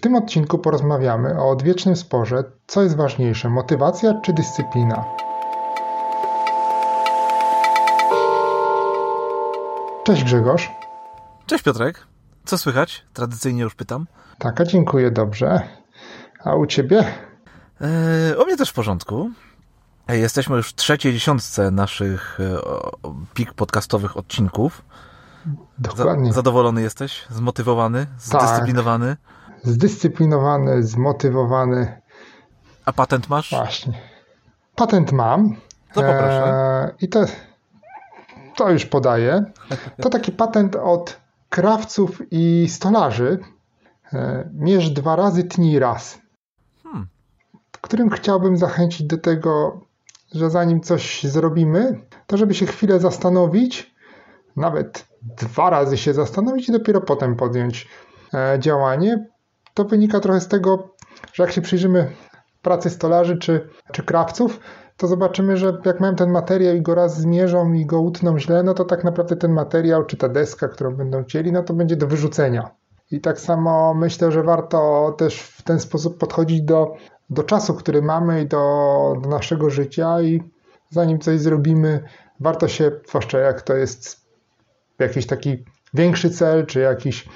tym odcinku porozmawiamy o odwiecznym sporze, co jest ważniejsze, motywacja czy dyscyplina. Cześć Grzegorz. Cześć Piotrek. Co słychać? Tradycyjnie już pytam. Tak, a dziękuję, dobrze. A u ciebie? Eee, u mnie też w porządku. Jesteśmy już w trzeciej dziesiątce naszych e, pik podcastowych odcinków. Dokładnie. zadowolony jesteś? Zmotywowany? Zdyscyplinowany? Zdyscyplinowany, zmotywowany. A patent masz? Właśnie. Patent mam. Poproszę. E, I to, to już podaję. To taki patent od krawców i stolarzy. E, mierz dwa razy, tnij raz. Hmm. Którym chciałbym zachęcić do tego, że zanim coś zrobimy, to żeby się chwilę zastanowić, nawet dwa razy się zastanowić i dopiero potem podjąć e, działanie. To wynika trochę z tego, że jak się przyjrzymy pracy stolarzy czy, czy krawców, to zobaczymy, że jak mają ten materiał i go raz zmierzą i go utną źle, no to tak naprawdę ten materiał czy ta deska, którą będą chcieli, no to będzie do wyrzucenia. I tak samo myślę, że warto też w ten sposób podchodzić do, do czasu, który mamy i do, do naszego życia i zanim coś zrobimy, warto się, zwłaszcza jak to jest jakiś taki większy cel, czy jakiś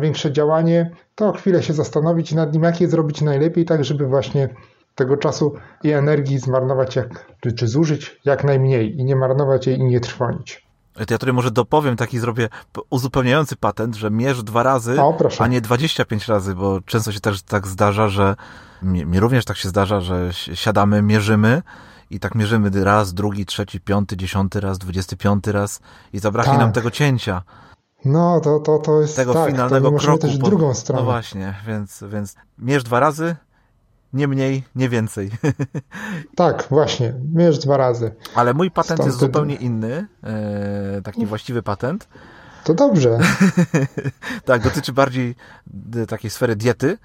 większe działanie, to chwilę się zastanowić nad nim, jak je zrobić najlepiej, tak żeby właśnie tego czasu i energii zmarnować, jak, czy, czy zużyć jak najmniej i nie marnować jej i nie trwonić. To ja tutaj może dopowiem, taki zrobię uzupełniający patent, że mierz dwa razy, o, a nie 25 razy, bo często się też tak zdarza, że mi, mi również tak się zdarza, że siadamy, mierzymy i tak mierzymy raz, drugi, trzeci, piąty, dziesiąty raz, dwudziesty piąty raz i zabraknie tak. nam tego cięcia. No, to, to, to jest tego tak, finalnego kroku. też po, drugą stronę. No właśnie, więc, więc mierz dwa razy, nie mniej, nie więcej. Tak, właśnie, mierz dwa razy. Ale mój patent Stąd jest zupełnie inny, e, taki właściwy patent. To dobrze. tak, dotyczy bardziej takiej sfery diety,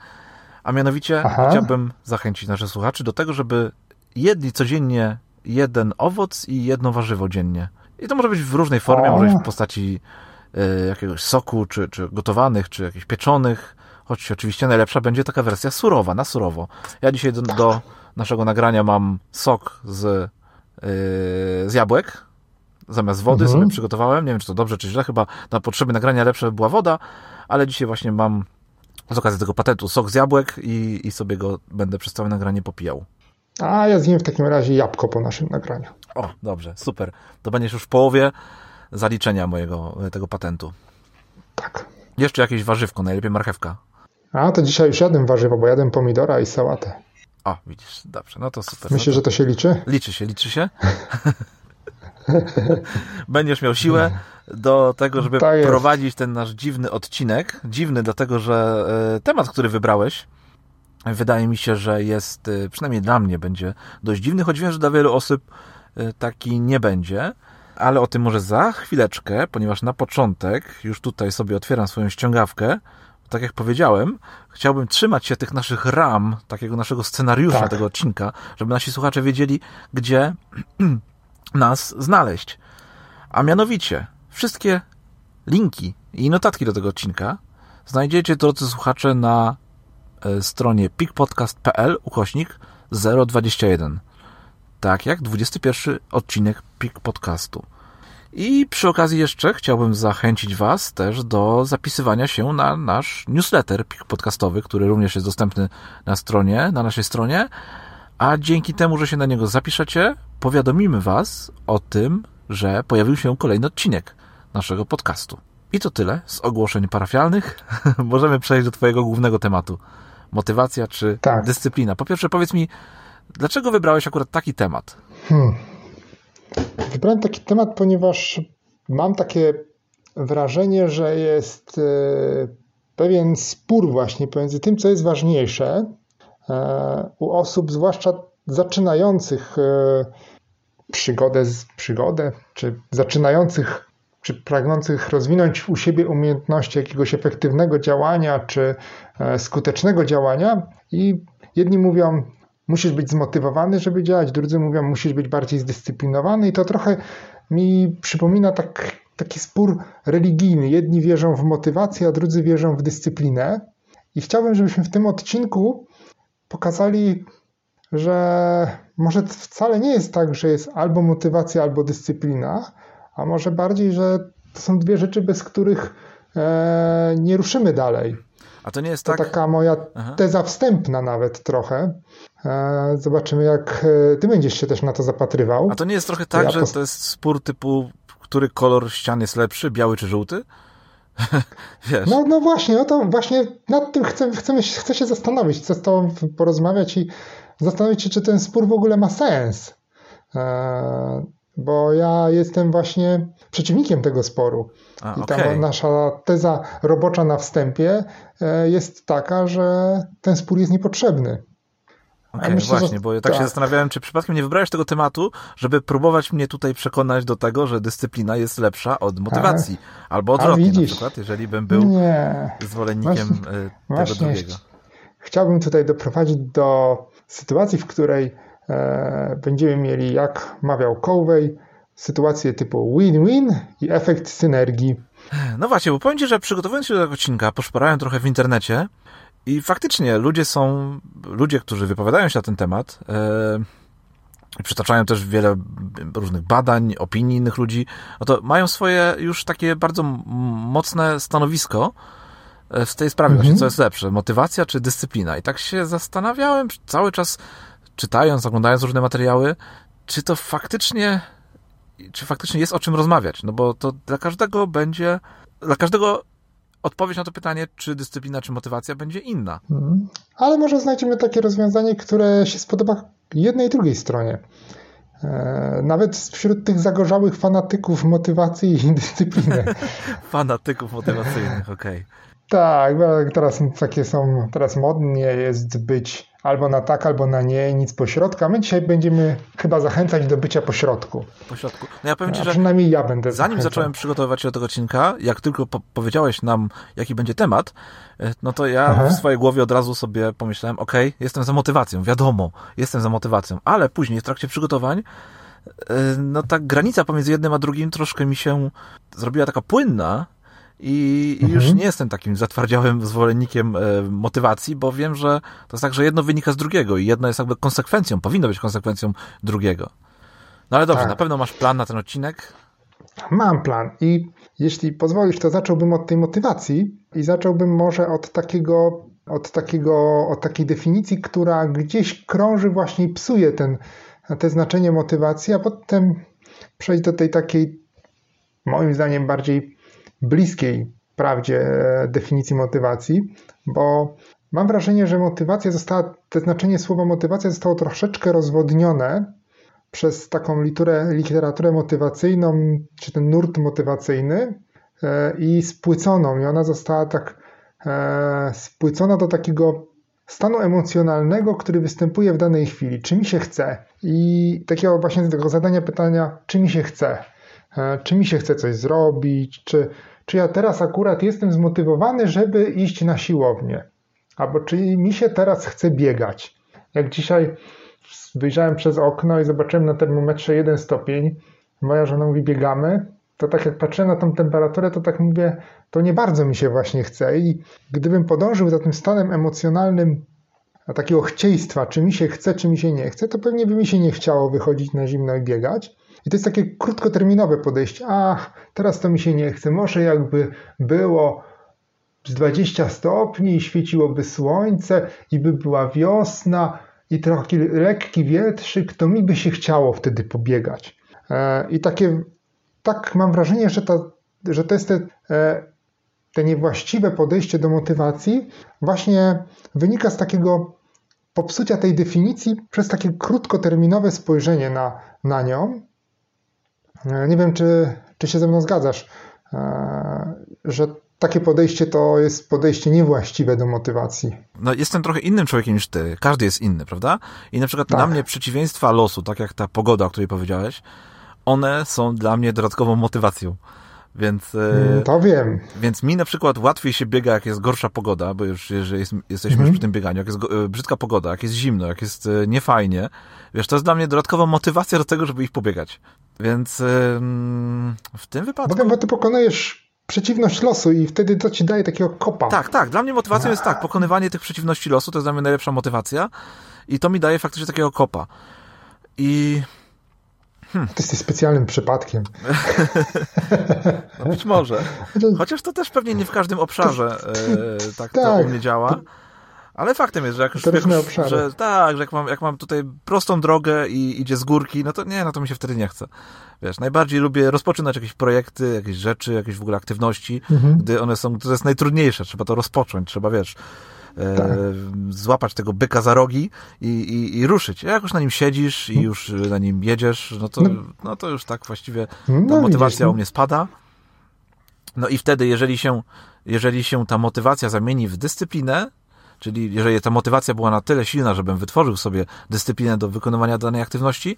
a mianowicie Aha. chciałbym zachęcić naszych słuchaczy do tego, żeby jedli codziennie jeden owoc i jedno warzywo dziennie. I to może być w różnej formie, o. może być w postaci jakiegoś soku, czy, czy gotowanych, czy jakichś pieczonych, choć oczywiście najlepsza będzie taka wersja surowa, na surowo. Ja dzisiaj do, do naszego nagrania mam sok z, yy, z jabłek, zamiast wody mhm. sobie przygotowałem. Nie wiem, czy to dobrze, czy źle. Chyba na potrzeby nagrania lepsza była woda, ale dzisiaj właśnie mam z okazji tego patentu sok z jabłek i, i sobie go będę przez całe nagranie popijał. A ja zjem w takim razie jabłko po naszym nagraniu. O, dobrze, super. To będziesz już w połowie zaliczenia mojego tego patentu. Tak. Jeszcze jakieś warzywko, najlepiej marchewka. A, to dzisiaj już jadłem warzywo, bo jadłem pomidora i sałatę. O, widzisz, dobrze, no to super. Myślisz, no to... że to się liczy? Liczy się, liczy się. Będziesz miał siłę do tego, żeby tak prowadzić ten nasz dziwny odcinek. Dziwny, dlatego że e, temat, który wybrałeś, wydaje mi się, że jest, e, przynajmniej dla mnie, będzie dość dziwny, choć wiem, że dla wielu osób e, taki nie będzie. Ale o tym może za chwileczkę, ponieważ na początek, już tutaj sobie otwieram swoją ściągawkę, tak jak powiedziałem, chciałbym trzymać się tych naszych ram, takiego naszego scenariusza tak. tego odcinka, żeby nasi słuchacze wiedzieli, gdzie nas znaleźć. A mianowicie, wszystkie linki i notatki do tego odcinka znajdziecie, drodzy słuchacze, na e, stronie pikpodcast.pl ukośnik 021. Tak jak 21 odcinek Pik Podcastu. I przy okazji jeszcze chciałbym zachęcić Was też do zapisywania się na nasz newsletter podcastowy, który również jest dostępny na stronie, na naszej stronie. A dzięki temu, że się na niego zapiszecie, powiadomimy Was o tym, że pojawił się kolejny odcinek naszego podcastu. I to tyle z ogłoszeń parafialnych. Możemy przejść do Twojego głównego tematu. Motywacja czy tak. dyscyplina. Po pierwsze, powiedz mi, dlaczego wybrałeś akurat taki temat? Hmm. Wybrałem taki temat, ponieważ mam takie wrażenie, że jest e, pewien spór właśnie pomiędzy tym, co jest ważniejsze e, u osób, zwłaszcza zaczynających e, przygodę, przygodę czy zaczynających, czy pragnących rozwinąć u siebie umiejętności jakiegoś efektywnego działania, czy skutecznego działania. I jedni mówią, musisz być zmotywowany, żeby działać, drudzy mówią, musisz być bardziej zdyscyplinowany i to trochę mi przypomina tak, taki spór religijny. Jedni wierzą w motywację, a drudzy wierzą w dyscyplinę. I chciałbym, żebyśmy w tym odcinku pokazali, że może wcale nie jest tak, że jest albo motywacja, albo dyscyplina, a może bardziej, że to są dwie rzeczy, bez których e, nie ruszymy dalej. A to nie jest to tak. taka moja Aha. teza wstępna nawet trochę. E, zobaczymy, jak e, ty będziesz się też na to zapatrywał. A to nie jest trochę tak, ja że to jest spór typu, który kolor ścian jest lepszy, biały czy żółty? no, no właśnie, no to właśnie nad tym chcę, chcę, chcę się zastanowić, chcę z tobą porozmawiać i zastanowić się, czy ten spór w ogóle ma sens. E, bo ja jestem właśnie przeciwnikiem tego sporu. A, I ta okay. nasza teza robocza na wstępie jest taka, że ten spór jest niepotrzebny. Okay, myślę, właśnie, że... bo ja tak, tak, się zastanawiałem, czy przypadkiem nie wybrałeś tego tematu, żeby próbować mnie tutaj przekonać do tego, że dyscyplina jest lepsza od motywacji. A, albo odwrotnie widzisz, na przykład, jeżeli bym był nie. zwolennikiem właśnie, e, tego właśnie drugiego. Chciałbym tutaj doprowadzić do sytuacji, w której e, będziemy mieli, jak mawiał Covey, sytuację typu win-win i efekt synergii. No właśnie, bo powiem Ci, że przygotowując się do tego odcinka, poszperałem trochę w internecie i faktycznie ludzie są, ludzie, którzy wypowiadają się na ten temat, e, przytaczają też wiele różnych badań, opinii innych ludzi, no to mają swoje już takie bardzo mocne stanowisko e, w tej sprawie, mhm. właśnie co jest lepsze, motywacja czy dyscyplina. I tak się zastanawiałem cały czas, czytając, oglądając różne materiały, czy to faktycznie, czy faktycznie jest o czym rozmawiać, no bo to dla każdego będzie, dla każdego odpowiedź na to pytanie, czy dyscyplina, czy motywacja będzie inna. Hmm. Ale może znajdziemy takie rozwiązanie, które się spodoba jednej i drugiej stronie. E, nawet wśród tych zagorzałych fanatyków motywacji i dyscypliny. fanatyków motywacyjnych, okej. Okay. Tak, teraz takie są, teraz modnie jest być albo na tak, albo na nie, nic pośrodka. My dzisiaj będziemy chyba zachęcać do bycia pośrodku. Pośrodku. No ja powiem Ci, że przynajmniej ja będę Zanim zachęcał. zacząłem przygotowywać się do tego odcinka, jak tylko po powiedziałeś nam, jaki będzie temat, e, no to ja Aha. w swojej głowie od razu sobie pomyślałem, ok, jestem za motywacją, wiadomo, jestem za motywacją, ale później w trakcie przygotowań e, no ta granica pomiędzy jednym a drugim troszkę mi się zrobiła taka płynna, i, mhm. już nie jestem takim zatwardziałym zwolennikiem e, motywacji, bo wiem, że to jest tak, że jedno wynika z drugiego i jedno jest jakby konsekwencją, powinno być konsekwencją drugiego. No ale dobrze, tak. na pewno masz plan na ten odcinek? Mam plan i jeśli pozwolisz, to zacząłbym od tej motywacji i zacząłbym może od takiego, od takiego, od takiej definicji, która gdzieś krąży właśnie i psuje ten, te znaczenie motywacji, a potem przejść do tej takiej, moim zdaniem, bardziej bliskiej prawdzie e, definicji motywacji, bo mam wrażenie, że motywacja została, to znaczenie słowa motywacja zostało troszeczkę rozwodnione przez taką literaturę, motywacyjną, czy ten nurt motywacyjny e, i spłyconą. I ona została tak e, spłycona do takiego stanu emocjonalnego, który występuje w danej chwili. Czy mi się chce? I takiego właśnie tego zadania pytania, czy mi się chce? E, czy mi się chce coś zrobić, czy, czy ja teraz akurat jestem zmotywowany, żeby iść na siłownię, albo czy mi się teraz chce biegać. Jak dzisiaj wyjrzałem przez okno i zobaczyłem na termometrze 1 stopień, moja żona mówi biegamy, to tak jak patrzę na tą temperaturę, to tak mówię, to nie bardzo mi się właśnie chce i gdybym podążył za tym stanem emocjonalnym takiego chcieństwa, czy mi się chce, czy mi się nie chce, to pewnie by mi się nie chciało wychodzić na zimno i biegać. I to jest takie krótkoterminowe podejście. Ach, teraz to mi się nie chce. Może jakby było z 20 stopni, świeciłoby słońce i by była wiosna i trochę lekki wietrzyk, to mi by się chciało wtedy pobiegać. E, I takie, tak mam wrażenie, że, ta, że to jest te, e, te niewłaściwe podejście do motywacji właśnie wynika z takiego popsucia tej definicji przez takie krótkoterminowe spojrzenie na, na nią nie wiem, czy, czy się ze mną zgadzasz, e, że takie podejście to jest podejście niewłaściwe do motywacji. No, jestem trochę innym człowiekiem niż ty. Każdy jest inny, prawda? I na przykład tak. dla mnie przeciwieństwa losu, tak jak ta pogoda, o której powiedziałeś, one są dla mnie dodatkową motywacją. Więc, e, mm, to wiem. Więc mi na przykład łatwiej się biega, jak jest gorsza pogoda, bo już jeżeli jest, jesteśmy już mhm. przy tym bieganiu, jak jest brzydka pogoda, jak jest zimno, jak jest niefajnie, wiesz, to jest dla mnie dodatkowa motywacja do tego, żeby ich pobiegać. Więc w tym wypadku... Bo ty pokonujesz przeciwność losu i wtedy to ci daje takiego kopa. Tak, tak. Dla mnie motywacją jest tak, pokonywanie tych przeciwności losu to jest dla mnie najlepsza motywacja i to mi daje faktycznie takiego kopa. I Hmm. Ty jesteś specjalnym przypadkiem. no być może. Chociaż to też pewnie nie w każdym obszarze e, tak, tak, to u mnie działa. Ale faktem jest, że jak już, jak już że tak, że jak mam, jak mam tutaj prostą drogę i idzie z górki, no to nie, no to mi się wtedy nie chce. Wiesz, najbardziej lubię rozpoczynać jakieś projekty, jakieś rzeczy, jakieś w ogóle aktywności, mhm. gdy one są, to jest najtrudniejsze, trzeba to rozpocząć, trzeba, wiesz, e, tak. złapać tego byka za rogi i, i, i ruszyć. Jak już na nim siedzisz i już na nim jedziesz, no to, no, no to już tak właściwie no, ta motywacja widzisz, no. u mnie spada. No i wtedy, jeżeli się, jeżeli się ta motywacja zamieni w dyscyplinę, Czyli jeżeli ta motywacja była na tyle silna, żebym wytworzył sobie dyscyplinę do wykonywania danej aktywności,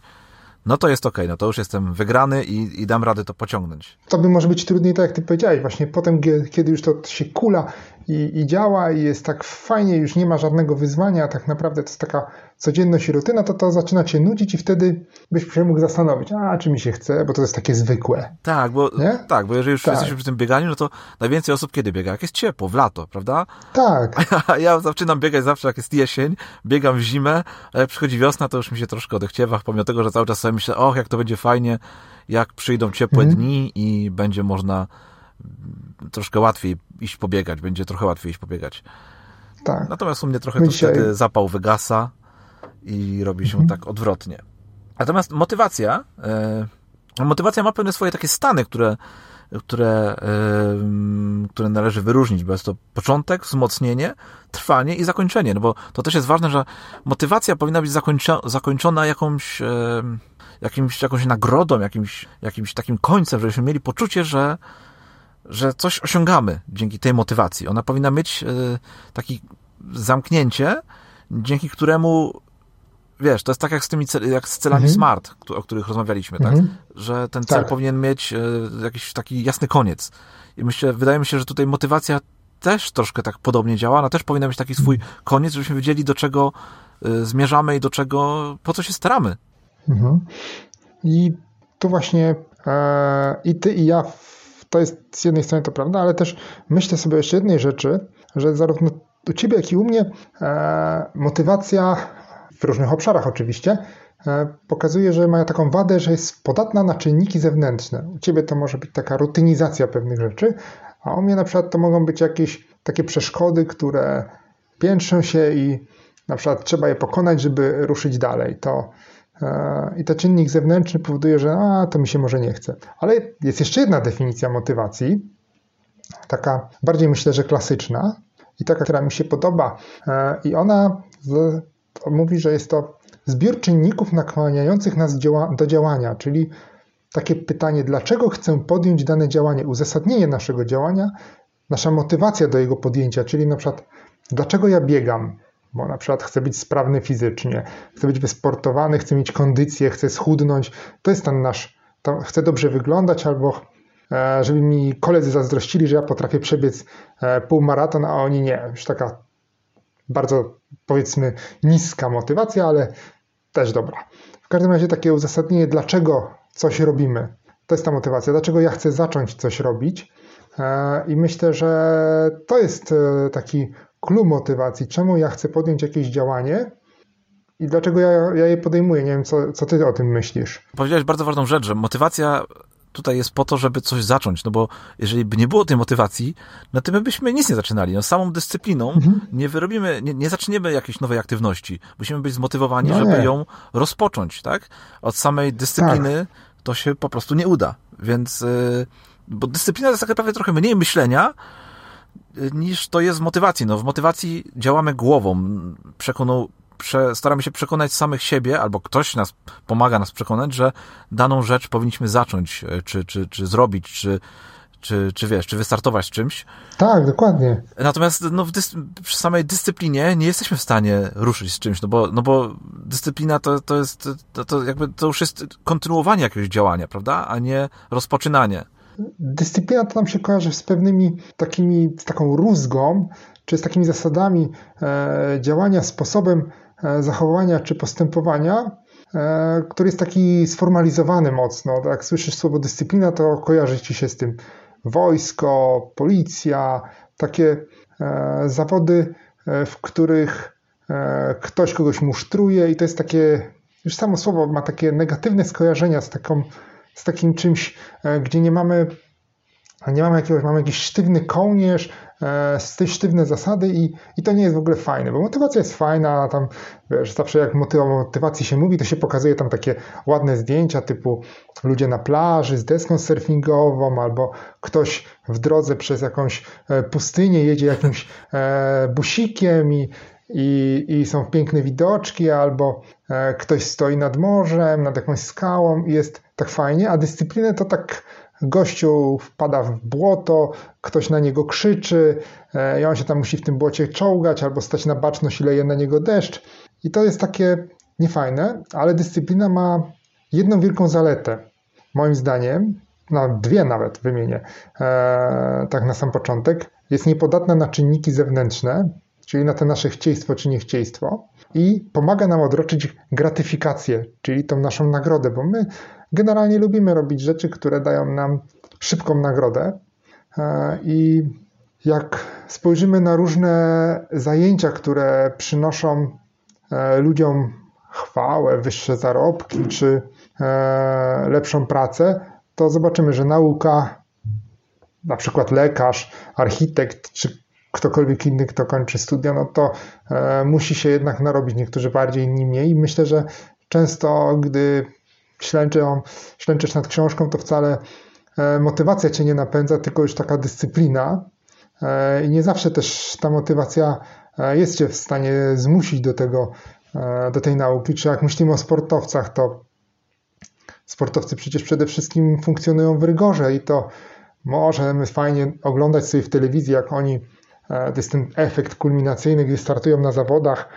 no to jest ok, no to już jestem wygrany i, i dam radę to pociągnąć. To by może być trudniej, tak jak ty powiedziałeś, właśnie potem, kiedy już to się kula i, i działa i jest tak fajnie, już nie ma żadnego wyzwania, tak naprawdę to jest taka codzienność i rutyna, to to zaczyna cię nudzić i wtedy byś się mógł zastanowić, a czy mi się chce, bo to jest takie zwykłe. Tak, bo, tak, bo jeżeli już tak. jesteśmy przy tym bieganiu, no to najwięcej osób kiedy biega? Jak jest ciepło, w lato, prawda? Tak. A ja zaczynam biegać zawsze jak jest jesień, biegam w zimę, a jak przychodzi wiosna, to już mi się troszkę odechciewa, pomimo tego, że cały czas sobie myślę, och, jak to będzie fajnie, jak przyjdą ciepłe mhm. dni i będzie można troszkę łatwiej iść pobiegać, będzie trochę łatwiej iść pobiegać. Tak. Natomiast u mnie trochę to dzisiaj... wtedy zapał wygasa i robi się mhm. tak odwrotnie. Natomiast motywacja, e, motywacja ma pewne swoje takie stany, które, które, e, które należy wyróżnić, bo jest to początek, wzmocnienie, trwanie i zakończenie. No bo to też jest ważne, że motywacja powinna być zakończo zakończona jakąś, e, jakimś, jakąś nagrodą, jakimś, jakimś takim końcem, żebyśmy mieli poczucie, że, że coś osiągamy dzięki tej motywacji. Ona powinna mieć takie zamknięcie, dzięki któremu wiesz, to jest tak jak z tymi jak z celami mhm. smart, o których rozmawialiśmy, tak? Mhm. Że ten cel tak. powinien mieć e, jakiś taki jasny koniec. I myślę, wydaje mi się, że tutaj motywacja też troszkę tak podobnie działa. Ona też powinna mieć taki swój mhm. koniec, żebyśmy wiedzieli, do czego e, zmierzamy i do czego, po co się staramy. Mhm. I to właśnie e, i ty i ja, to jest z jednej strony to prawda, ale też myślę sobie jeszcze jednej rzeczy, że zarówno u ciebie, jak i u mnie e, motywacja w różnych obszarach oczywiście, e, pokazuje, że ma taką wadę, że jest podatna na czynniki zewnętrzne. U ciebie to może być taka rutynizacja pewnych rzeczy, a u mnie na przykład to mogą być jakieś takie przeszkody, które piętrzą się i na przykład trzeba je pokonać, żeby ruszyć dalej. To, e, I ten czynnik zewnętrzny powoduje, że a, to mi się może nie chce. Ale jest jeszcze jedna definicja motywacji, taka bardziej myślę, że klasyczna i taka, która mi się podoba. E, I ona mówi, że jest to zbiór czynników nakłaniających nas do działania, czyli takie pytanie, dlaczego chcę podjąć dane działanie, uzasadnienie naszego działania, nasza motywacja do jego podjęcia, czyli na przykład, dlaczego ja biegam, bo na przykład chcę być sprawny fizycznie, chcę być wysportowany, chcę mieć kondycję, chcę schudnąć, to jest ten nasz, chcę dobrze wyglądać albo e, żeby mi koledzy zazdrościli, że ja potrafię przebiec e, półmaraton, a oni nie. Już taka bardzo powiedzmy niska motywacja, ale też dobra. W każdym razie takie uzasadnienie, dlaczego coś robimy, to jest ta motywacja, dlaczego ja chcę zacząć coś robić. E, I myślę, że to jest e, taki klucz motywacji, czemu ja chcę podjąć jakieś działanie i dlaczego ja, ja je podejmuję. Nie wiem, co, co ty o tym myślisz. Powiedziałeś bardzo ważną rzecz, że motywacja tutaj jest po to, żeby coś zacząć, no bo jeżeli by nie było tej motywacji, no to my byśmy nic nie zaczynali. No samą dyscypliną mhm. nie wyrobimy, nie, nie zaczniemy jakiejś nowej aktywności. Musimy być zmotywowani, no żeby ją rozpocząć, tak? Od samej dyscypliny tak. to się po prostu nie uda. Więc, yy, bo dyscyplina to jest tak naprawdę trochę mniej myślenia, y, niż to jest w motywacji. No, w motywacji działamy głową, przekoną, prze, staramy się przekonać samych siebie, albo ktoś nas pomaga nas przekonać, że daną rzecz powinniśmy zacząć, e, czy, czy, czy zrobić, czy, czy, czy wiesz, czy wystartować z czymś. Tak, dokładnie. Natomiast no, dys, przy samej dyscyplinie nie jesteśmy w stanie ruszyć z czymś, no bo, no bo dyscyplina to, to jest, to, to jakby to już jest kontynuowanie jakiegoś działania, prawda, a nie rozpoczynanie. Dyscyplina to nam się kojarzy z pewnymi takimi, z taką rózgą, czy z takimi zasadami e, działania, sposobem zachowania czy postępowania, e, który jest taki sformalizowany mocno. Jak słyszysz słowo dyscyplina, to kojarzy ci się z tym wojsko, policja, takie e, zawody, e, w których e, ktoś kogoś musztruje i to jest takie, już samo słowo ma takie negatywne skojarzenia z, taką, z takim czymś, gdzie nie mamy nie mamy jakiegoś, mamy jakiś sztywny kołnierz, e, z tej sztywne zasady i, i to nie jest w ogóle fajne, bo motywacja jest fajna, tam wiesz, zawsze jak o motywacji się mówi, to się pokazuje tam takie ładne zdjęcia typu ludzie na plaży z deską surfingową albo ktoś w drodze przez jakąś e, pustynię jedzie jakimś e, busikiem i, i, i są piękne widoczki, albo ktoś stoi nad morzem, nad jakąś skałą i jest tak fajnie, a dyscyplinę to tak gościu wpada w błoto, ktoś na niego krzyczy e, i on się tam musi w tym błocie czołgać albo stać na baczność i leje na niego deszcz. I to jest takie niefajne, ale dyscyplina ma jedną wielką zaletę. Moim zdaniem, na dwie nawet wymienię, e, tak na sam początek, jest niepodatna na czynniki zewnętrzne, czyli na to nasze chcieństwo czy niechcieństwo i pomaga nam odroczyć gratyfikację, czyli tą naszą nagrodę, bo my Generalnie lubimy robić rzeczy, które dają nam szybką nagrodę. E, I jak spojrzymy na różne zajęcia, które przynoszą e, ludziom chwałę, wyższe zarobki czy e, lepszą pracę, to zobaczymy, że nauka, na przykład lekarz, architekt czy ktokolwiek inny, kto kończy studia, no to musi się jednak narobić, niektórzy bardziej, inni mniej. I myślę, że często, gdy ślęczą, ślęczysz nad książką, to wcale e, motywacja cię nie napędza, tylko już taka dyscyplina. E, I nie zawsze też ta motywacja e, jest cię w stanie zmusić do tego, do tej nauki. Czy jak myślimy o sportowcach, to sportowcy przecież przede wszystkim funkcjonują w rygorze i to możemy fajnie oglądać sobie w telewizji, jak oni, to jest ten efekt kulminacyjny, gdy startują na zawodach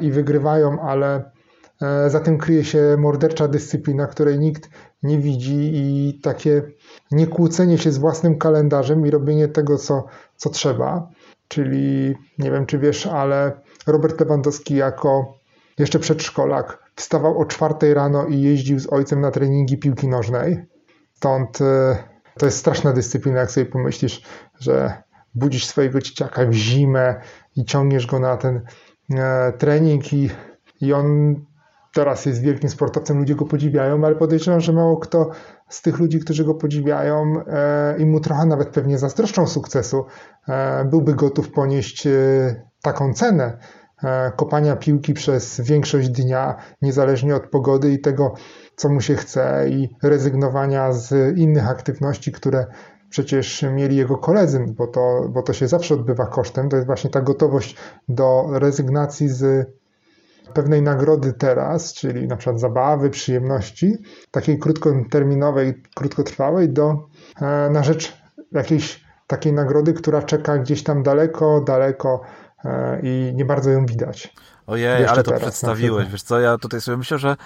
i wygrywają, ale za tym kryje się mordercza dyscyplina, której nikt nie widzi i takie niekłócenie się z własnym kalendarzem i robienie tego, co, co trzeba. Czyli nie wiem, czy wiesz, ale Robert Lewandowski jako jeszcze przedszkolak wstawał o czwartej rano i jeździł z ojcem na treningi piłki nożnej. Stąd e, to jest straszna dyscyplina, jak sobie pomyślisz, że budzisz swojego dzieciaka w zimę i ciągniesz go na ten e, trening i, i on teraz jest wielkim sportowcem, ludzie go podziwiają, ale podejrzewam, że mało kto z tych ludzi, którzy go podziwiają e, i mu trochę nawet pewnie zazdroszczą sukcesu, e, byłby gotów ponieść e, taką cenę kopania piłki przez większość dnia, niezależnie od pogody i tego, co mu się chce, i rezygnowania z innych aktywności, które przecież mieli jego koledzy, bo to, bo to się zawsze odbywa kosztem. To jest właśnie ta gotowość do rezygnacji z pewnej nagrody teraz, czyli na przykład zabawy, przyjemności, takiej krótkoterminowej, krótkotrwałej, do, e, na rzecz jakiejś takiej nagrody, która czeka gdzieś tam daleko, daleko e, i nie bardzo ją widać. Ojej, ale to przedstawiłeś, wiesz co, ja tutaj sobie myślę, że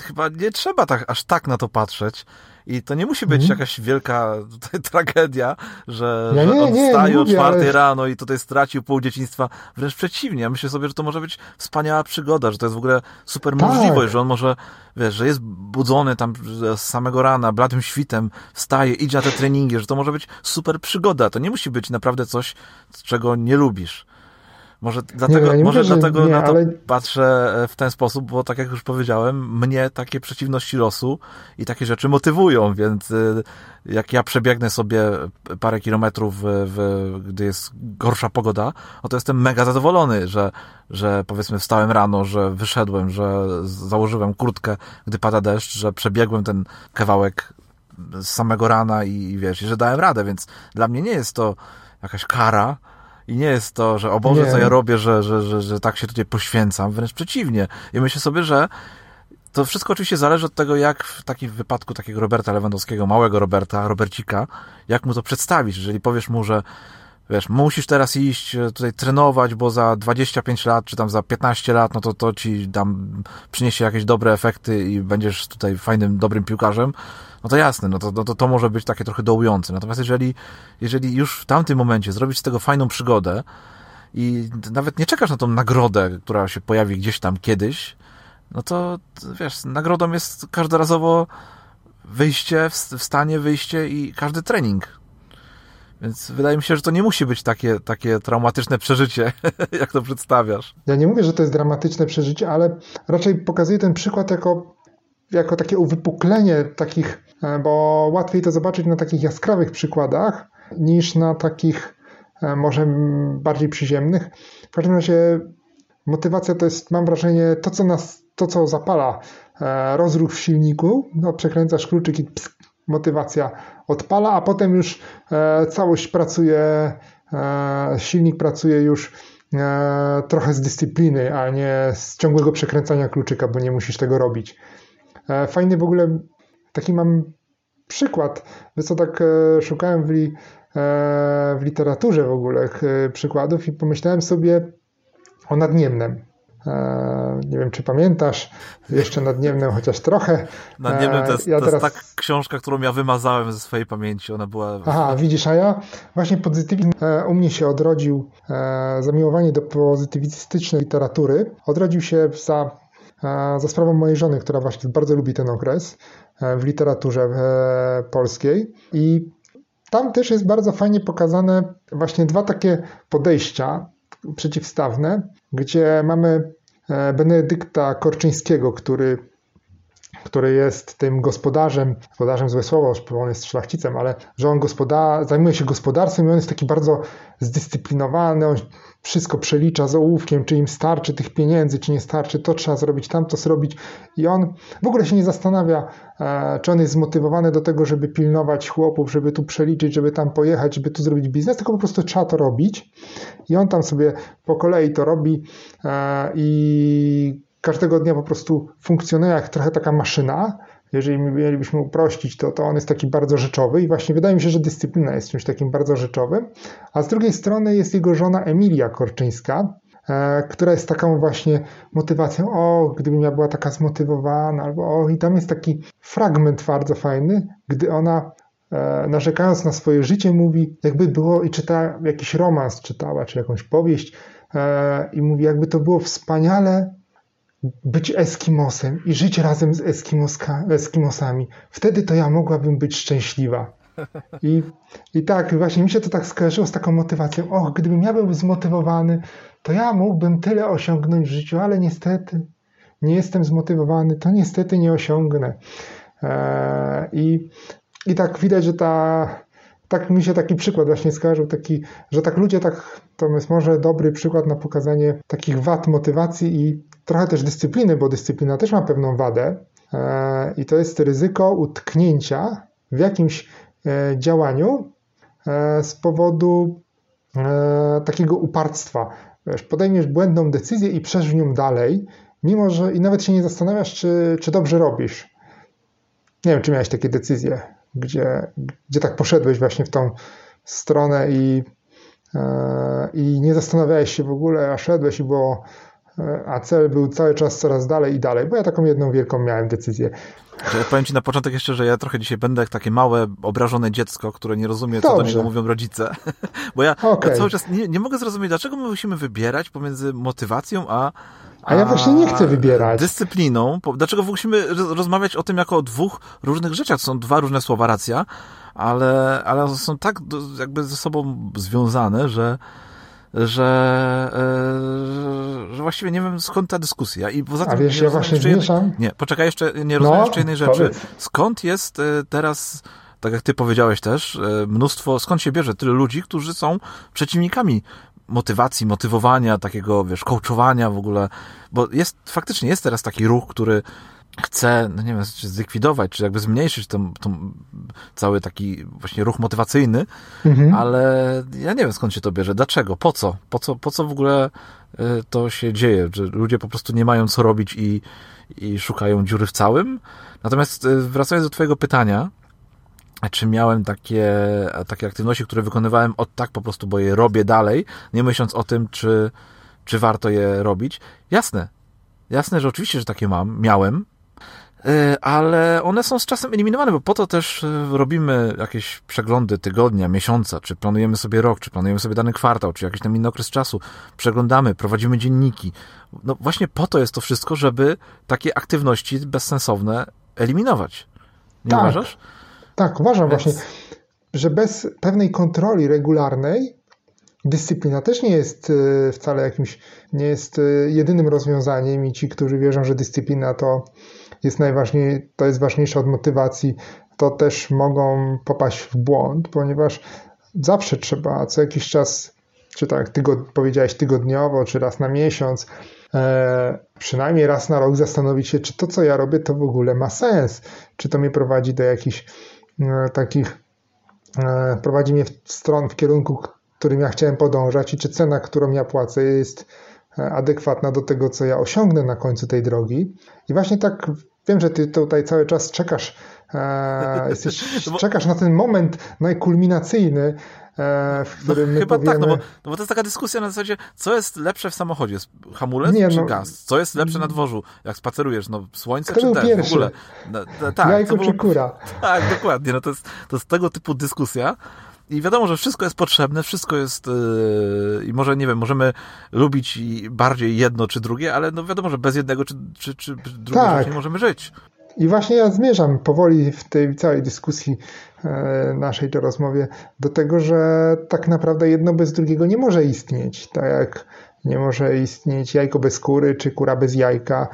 chyba nie trzeba tak, aż tak na to patrzeć, i to nie musi być mm. jakaś wielka tutaj, tragedia, że, ja nie, że on nie, wstaje o czwartej ale... rano i tutaj stracił pół dzieciństwa. Wręcz przeciwnie. Ja myślę sobie, że to może być wspaniała przygoda, że to jest w ogóle super tak. możliwość, że on może, wiesz, że jest budzony tam z samego rana, bladym świtem, wstaje, idzie na te treningi, że to może być super przygoda. To nie musi być naprawdę coś, czego nie lubisz. Może dlatego, nie, może mówię, dlatego nie, na to ale... patrzę e, w ten sposób, bo tak jak już powiedziałem, mnie takie przeciwności losu i takie rzeczy motywują, więc e, jak ja przebiegnę sobie parę kilometrów, w, w, gdy jest gorsza pogoda, no to jestem mega zadowolony, że, że powiedzmy wstałem rano, że wyszedłem, że założyłem kurtkę, gdy pada deszcz, że przebiegłem ten kawałek z samego rana i, i wiesz, i że dałem radę, więc dla mnie nie jest to jakaś kara, i nie jest to, że o Boże, nie. co ja robię, że, że, że, że tak się tutaj poświęcam. Wręcz przeciwnie. I myślę sobie, że to wszystko oczywiście zależy od tego, jak w takim wypadku takiego Roberta Lewandowskiego, małego Roberta, Robercika, jak mu to przedstawisz. Jeżeli powiesz mu, że wiesz, musisz teraz iść e, tutaj trenować, bo za 25 lat, czy tam za 15 lat, no to to ci tam przyniesie jakieś dobre efekty i będziesz tutaj fajnym, dobrym piłkarzem, no to jasne, no to, no to, to może być takie trochę dołujące. Natomiast jeżeli, jeżeli już w tamtym momencie zrobić z tego fajną przygodę i nawet nie czekasz na tą nagrodę, która się pojawi gdzieś tam kiedyś, no to wiesz, nagrodą jest każdorazowo wyjście, w stanie wyjście i każdy trening Więc wydaje mi się, że to nie musi być takie, takie traumatyczne przeżycie, jak to przedstawiasz. Ja nie mówię, że to jest dramatyczne przeżycie, ale raczej pokazuję ten przykład jako, jako takie uwypuklenie takich, e, bo łatwiej to zobaczyć na takich jaskrawych przykładach niż na takich e, może bardziej przyziemnych. W każdym razie motywacja to jest, mam wrażenie, to co nas, to co zapala e, rozruch w silniku, no przekręcasz kluczyk i psk, motywacja odpala, a potem już e, całość pracuje, e, silnik pracuje już e, trochę z dyscypliny, a nie z ciągłego przekręcania kluczyka, bo nie musisz tego robić. Fajny w ogóle, taki mam przykład, wiesz co, tak szukałem w, li, w literaturze w ogóle przykładów i pomyślałem sobie o Nadniemnem. E, nie wiem, czy pamiętasz, jeszcze nad Niemnem chociaż trochę. Nad Niemnem to jest, ja to teraz... jest ta książka, którą ja wymazałem ze swojej pamięci. Ona była... Aha, widzisz, a ja właśnie pozytywizm e, u mnie się odrodził, e, zamiłowanie do pozytywistycznej literatury odrodził się za, za sprawą mojej żony, która właśnie bardzo lubi ten okres w literaturze polskiej i tam też jest bardzo fajnie pokazane właśnie dwa takie podejścia przeciwstawne, gdzie mamy e, Benedykta Korczyńskiego, który, który jest tym gospodarzem, gospodarzem złe słowo, on jest szlachcicem, ale że on zajmuje się gospodarstwem i on jest taki bardzo zdyscyplinowany, on wszystko przelicza z ołówkiem, czy im starczy tych pieniędzy, czy nie starczy, to trzeba zrobić, tamto zrobić. I on w ogóle się nie zastanawia, e, czy on jest zmotywowany do tego, żeby pilnować chłopów, żeby tu przeliczyć, żeby tam pojechać, żeby tu zrobić biznes, tylko po prostu trzeba to robić. I on tam sobie po kolei to robi e, i każdego dnia po prostu funkcjonuje jak trochę taka maszyna jeżeli mielibyśmy uprościć, to, to on jest taki bardzo rzeczowy i właśnie wydaje mi się, że dyscyplina jest czymś takim bardzo rzeczowym. A z drugiej strony jest jego żona Emilia Korczyńska, e, która jest taką właśnie motywacją, o, gdybym ja była taka zmotywowana, albo o, i tam jest taki fragment bardzo fajny, gdy ona e, narzekając na swoje życie mówi, jakby było i czyta jakiś romans czytała, czy jakąś powieść e, i mówi, jakby to było wspaniale być Eskimosem i żyć razem z Eskimoska, Eskimosami. Wtedy to ja mogłabym być szczęśliwa. I, I tak, właśnie mi się to tak skojarzyło z taką motywacją. Och, gdybym ja był zmotywowany, to ja mógłbym tyle osiągnąć w życiu, ale niestety nie jestem zmotywowany, to niestety nie osiągnę. Eee, I, I tak widać, że ta, tak mi się taki przykład właśnie skojarzył, taki, że tak ludzie tak, to jest może dobry przykład na pokazanie takich wad motywacji i trochę też dyscypliny, bo dyscyplina też ma pewną wadę e, i to jest ryzyko utknięcia w jakimś e, działaniu e, z powodu takiego uparstwa. Wiesz, podejmiesz błędną decyzję i przesz nią dalej, mimo że i nawet się nie zastanawiasz, czy, czy dobrze robisz. Nie wiem, czy miałeś takie decyzje, gdzie, gdzie tak poszedłeś właśnie w tą stronę i, i nie zastanawiałeś się w ogóle, a szedłeś było a cel był cały czas coraz dalej i dalej, bo ja taką jedną wielką miałem decyzję. Ja powiem Ci na początek jeszcze, że ja trochę dzisiaj będę jak takie małe, obrażone dziecko, które nie rozumie, co Dobrze. do niego mówią rodzice. Bo ja, okay. ja cały czas nie, nie mogę zrozumieć, dlaczego my musimy wybierać pomiędzy motywacją a a ja właśnie nie chcę wybierać. Dyscypliną. Dlaczego musimy rozmawiać o tym jako o dwóch różnych rzeczach? To są dwa różne słowa, racja, ale, ale są tak jakby ze sobą związane, że że, e, że właściwie nie wiem skąd ta dyskusja. I poza tym, A wiesz, ja właśnie zmieszam? Nie, poczekaj, jeszcze nie rozumiem no, jeszcze jednej rzeczy. Powiedz. Skąd jest e, teraz, tak jak ty powiedziałeś też, e, mnóstwo, skąd się bierze tyle ludzi, którzy są przeciwnikami motywacji, motywowania, takiego, wiesz, coachowania w ogóle, bo jest, faktycznie jest teraz taki ruch, który chce, no nie wiem, czy zlikwidować, czy jakby zmniejszyć ten, ten cały taki właśnie ruch motywacyjny, mhm. ale ja nie wiem skąd się to bierze, dlaczego, po co, po co, po co w ogóle y, to się dzieje, że ludzie po prostu nie mają co robić i, i szukają dziury w całym. Natomiast y, wracając do twojego pytania, czy miałem takie, takie aktywności, które wykonywałem od tak po prostu, bo je robię dalej, nie myśląc o tym, czy, czy warto je robić. Jasne, jasne, że oczywiście, że takie mam, miałem, ale one są z czasem eliminowane, bo po to też e, robimy jakieś przeglądy tygodnia, miesiąca, czy planujemy sobie rok, czy planujemy sobie dany kwartał, czy jakiś tam inny okres czasu. Przeglądamy, prowadzimy dzienniki. No właśnie po to jest to wszystko, żeby takie aktywności bezsensowne eliminować. Nie tak, uważasz? Tak, uważam Więc... właśnie. że bez pewnej kontroli regularnej dyscyplina też nie jest e, wcale jakimś, nie jest e, jedynym rozwiązaniem i ci, którzy wierzą, że dyscyplina to jest najważniej, to jest ważniejsza od motywacji, to też mogą popaść w błąd, ponieważ zawsze trzeba co jakiś czas, czy tak tygod, powiedziałeś tygodniowo, czy raz na miesiąc, e, przynajmniej raz na rok zastanowić się, czy to, co ja robię, to w ogóle ma sens, czy to mnie prowadzi do jakichś e, takich, e, prowadzi mnie w stron, w kierunku, którym ja chciałem podążać i czy cena, którą ja płacę jest e, adekwatna do tego, co ja osiągnę na końcu tej drogi. I właśnie tak wiem, że ty tutaj cały czas czekasz E, jesteś, no czekasz na ten moment najkulminacyjny, e, w którym no, my Chyba powiemy... tak, no bo, no bo to jest taka dyskusja na zasadzie, co jest lepsze w samochodzie, hamulec Nie, czy no... gaz? Co jest lepsze na dworzu, jak spacerujesz, no słońce czy deszcz pierwszy? w ogóle? No, no, tak, Jajko było... czy kura? Tak, dokładnie, no to jest, to jest tego typu dyskusja, i wiadomo, że wszystko jest potrzebne, wszystko jest yy, i może, nie wiem, możemy lubić bardziej jedno czy drugie, ale no wiadomo, że bez jednego czy, czy, czy drugiego tak. nie możemy żyć. I właśnie ja zmierzam powoli w tej całej dyskusji e, naszej to rozmowie do tego, że tak naprawdę jedno bez drugiego nie może istnieć. Tak jak nie może istnieć jajko bez kury, czy kura bez jajka.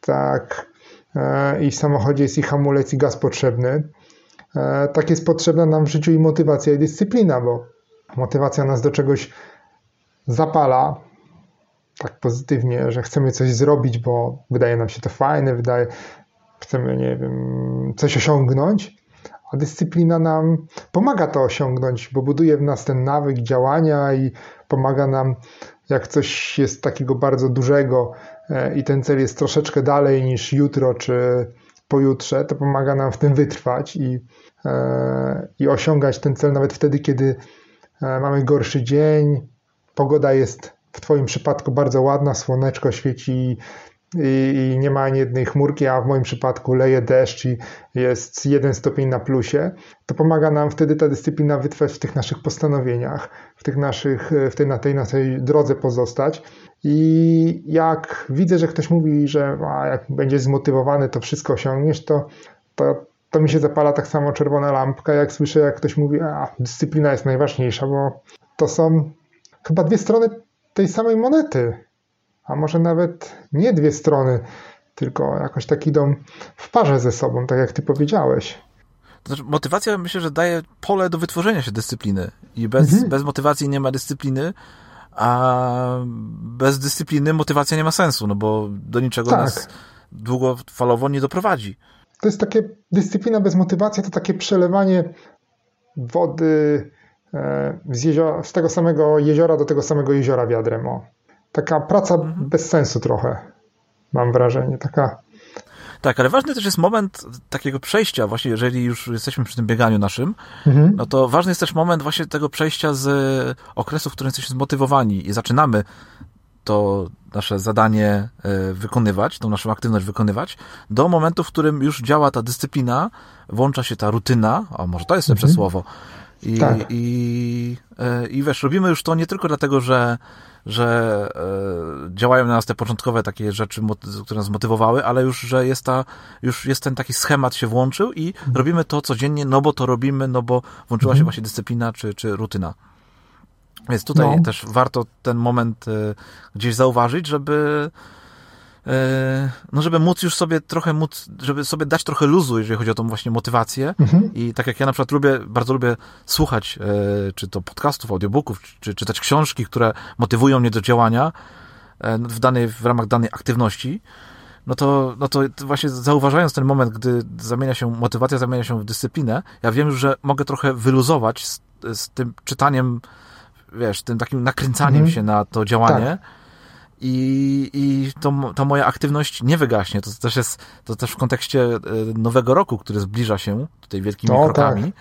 Tak e, i w samochodzie jest i hamulec, i gaz potrzebny. E, tak jest potrzebna nam w życiu i motywacja, i dyscyplina, bo motywacja nas do czegoś zapala, tak pozytywnie, że chcemy coś zrobić, bo wydaje nam się to fajne, wydaje, chcemy, nie wiem, coś osiągnąć, a dyscyplina nam pomaga to osiągnąć, bo buduje w nas ten nawyk działania i pomaga nam, jak coś jest takiego bardzo dużego e, i ten cel jest troszeczkę dalej niż jutro czy pojutrze, to pomaga nam w tym wytrwać i, i osiągać ten cel nawet wtedy, kiedy e, mamy gorszy dzień, pogoda jest w Twoim przypadku bardzo ładna, słoneczko świeci i, i, nie ma ani jednej chmurki, a w moim przypadku leje deszcz i jest jeden stopień na plusie, to pomaga nam wtedy ta dyscyplina wytrwać w tych naszych postanowieniach, w, tych naszych, w tej, na tej naszej drodze pozostać. I jak widzę, że ktoś mówi, że a, jak będziesz zmotywowany, to wszystko osiągniesz, to, to, to mi się zapala tak samo czerwona lampka, jak słyszę, jak ktoś mówi, a dyscyplina jest najważniejsza, bo to są chyba dwie strony tej samej monety a może nawet nie dwie strony, tylko jakoś tak idą w parze ze sobą, tak jak ty powiedziałeś. To znaczy, motywacja myślę, że daje pole do wytworzenia się dyscypliny i bez, mhm. bez motywacji nie ma dyscypliny, a bez dyscypliny motywacja nie ma sensu, no bo do niczego tak. nas długofalowo nie doprowadzi. To jest takie, dyscyplina bez motywacji to takie przelewanie wody e, z, jeziora, z tego samego jeziora do tego samego jeziora wiadrem. O taka praca mhm. bez sensu trochę, mam wrażenie, taka... Tak, ale ważny też jest moment takiego przejścia, właśnie jeżeli już jesteśmy przy tym bieganiu naszym, mhm. no to ważny jest też moment właśnie tego przejścia z okresu, w którym jesteśmy zmotywowani i zaczynamy to nasze zadanie e, wykonywać, tą naszą aktywność wykonywać, do momentu, w którym już działa ta dyscyplina, włącza się ta rutyna, a może to jest lepsze mhm. słowo, i, tak. i, e, i wiesz, robimy już to nie tylko dlatego, że że e, działają na nas te początkowe takie rzeczy, które nas motywowały, ale już, że jest ta, już jest ten taki schemat się włączył i mhm. robimy to codziennie, no bo to robimy, no bo włączyła mhm. się właśnie dyscyplina czy, czy rutyna. Więc tutaj no. też warto ten moment e, gdzieś zauważyć, żeby E, no żeby móc już sobie trochę móc, żeby sobie dać trochę luzu, jeżeli chodzi o tą właśnie motywację. Mhm. I tak jak ja na przykład lubię, bardzo lubię słuchać, e, czy to podcastów, audiobooków, czy czytać książki, które motywują mnie do działania e, w, danej, w ramach danej aktywności, no to, no to właśnie zauważając ten moment, gdy zamienia się, motywacja zamienia się w dyscyplinę, ja wiem już, że mogę trochę wyluzować z, z tym czytaniem, wiesz, tym takim nakręcaniem mhm. się na to działanie. Tak i, i to, to moja aktywność nie wygaśnie. To też jest, to też w kontekście e, nowego roku, który zbliża się tutaj wielkimi o, krokami. Tak.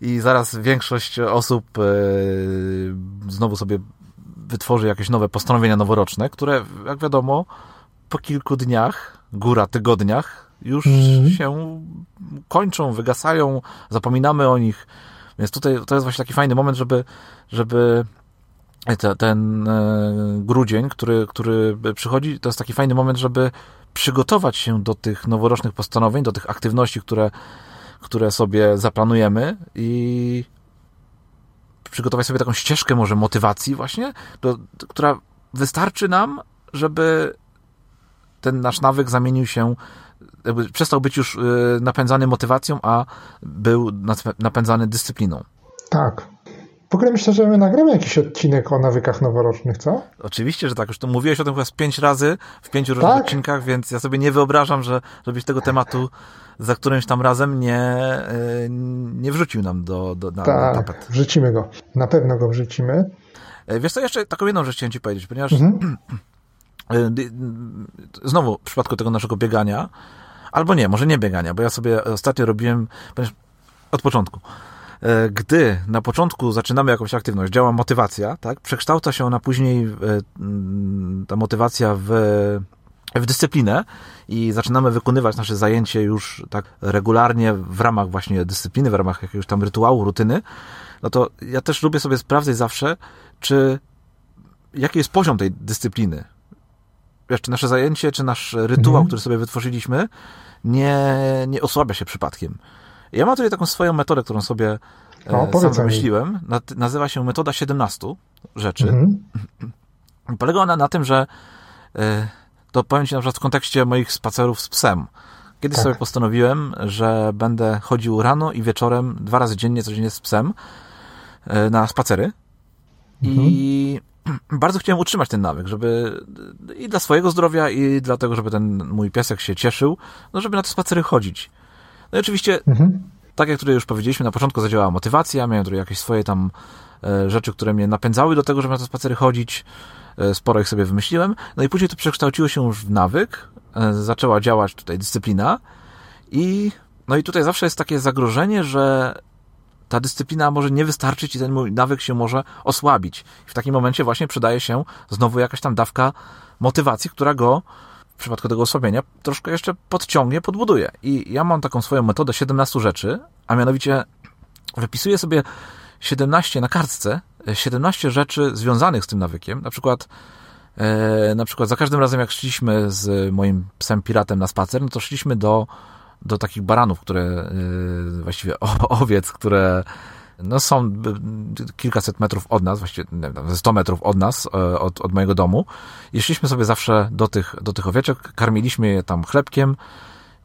I zaraz większość osób e, znowu sobie wytworzy jakieś nowe postanowienia noworoczne, które, jak wiadomo, po kilku dniach, góra tygodniach, już mm. się kończą, wygasają, zapominamy o nich. Więc tutaj to jest właśnie taki fajny moment, żeby, żeby te, ten e, grudzień, który, który przychodzi, to jest taki fajny moment, żeby przygotować się do tych noworocznych postanowień, do tych aktywności, które, które sobie zaplanujemy i przygotować sobie taką ścieżkę może motywacji właśnie, do, która wystarczy nam, żeby ten nasz nawyk zamienił się, jakby przestał być już y, napędzany motywacją, a był napędzany dyscypliną. Tak. W ogóle myślę, że my nagramy jakiś odcinek o nawykach noworocznych, co? Oczywiście, że tak. Już to mówiłeś o tym chyba z pięć razy w pięciu różnych tak? odcinkach, więc ja sobie nie wyobrażam, że żebyś tego tematu za którymś tam razem nie, y, nie wrzucił nam do, do, na, tak, na tapet. wrzucimy go. Na pewno go wrzucimy. E, wiesz co, jeszcze taką jedną rzecz chciałem ci powiedzieć, ponieważ mhm. E, znowu w przypadku tego naszego biegania, albo nie, może nie biegania, bo ja sobie ostatnio robiłem od początku. E, gdy na początku zaczynamy jakąś aktywność, działa motywacja, tak, przekształca się ona później, ta motywacja w, w dyscyplinę i zaczynamy wykonywać nasze zajęcie już tak regularnie w ramach właśnie dyscypliny, w ramach jakiegoś tam rytuału, rutyny, no to ja też lubię sobie sprawdzać zawsze, czy jaki jest poziom tej dyscypliny. Wiesz, czy nasze zajęcie, czy nasz rytuał, mhm. który sobie wytworzyliśmy, nie, nie osłabia się przypadkiem. Ja mam tutaj taką swoją metodę, którą sobie e, sam wymyśliłem. Nazywa się metoda 17 rzeczy. Mhm. Polega ona na tym, że e, to powiem Ci na przykład w kontekście moich spacerów z psem. Kiedyś tak. sobie postanowiłem, że będę chodził rano i wieczorem, dwa razy dziennie, codziennie z psem e, na spacery. Mhm. I bardzo chciałem utrzymać ten nawyk, żeby i dla swojego zdrowia, i dlatego, żeby ten mój piesek się cieszył, no żeby na te spacery chodzić. No i oczywiście, mhm. tak jak tutaj już powiedzieliśmy, na początku zadziałała motywacja, miałem tutaj jakieś swoje tam e, rzeczy, które mnie napędzały do tego, żeby na te spacery chodzić. E, sporo ich sobie wymyśliłem. No i później to przekształciło się już w nawyk, e, zaczęła działać tutaj dyscyplina i no i tutaj zawsze jest takie zagrożenie, że ta dyscyplina może nie wystarczyć i ten mój nawyk się może osłabić. I w takim momencie właśnie przydaje się znowu jakaś tam dawka motywacji, która go w przypadku tego osłabienia troszkę jeszcze podciągnie, podbuduje. I ja mam taką swoją metodę 17 rzeczy, a mianowicie wypisuję sobie 17 na kartce, 17 rzeczy związanych z tym nawykiem. Na przykład e, na przykład za każdym razem jak szliśmy z moim psem piratem na spacer, no to szliśmy do do takich baranów, które y, właściwie owiec, które no są kilkaset metrów od nas, właściwie wiem, 100 metrów od nas, e, od, od mojego domu. I szliśmy sobie zawsze do tych, do tych owieczek, karmiliśmy je tam chlebkiem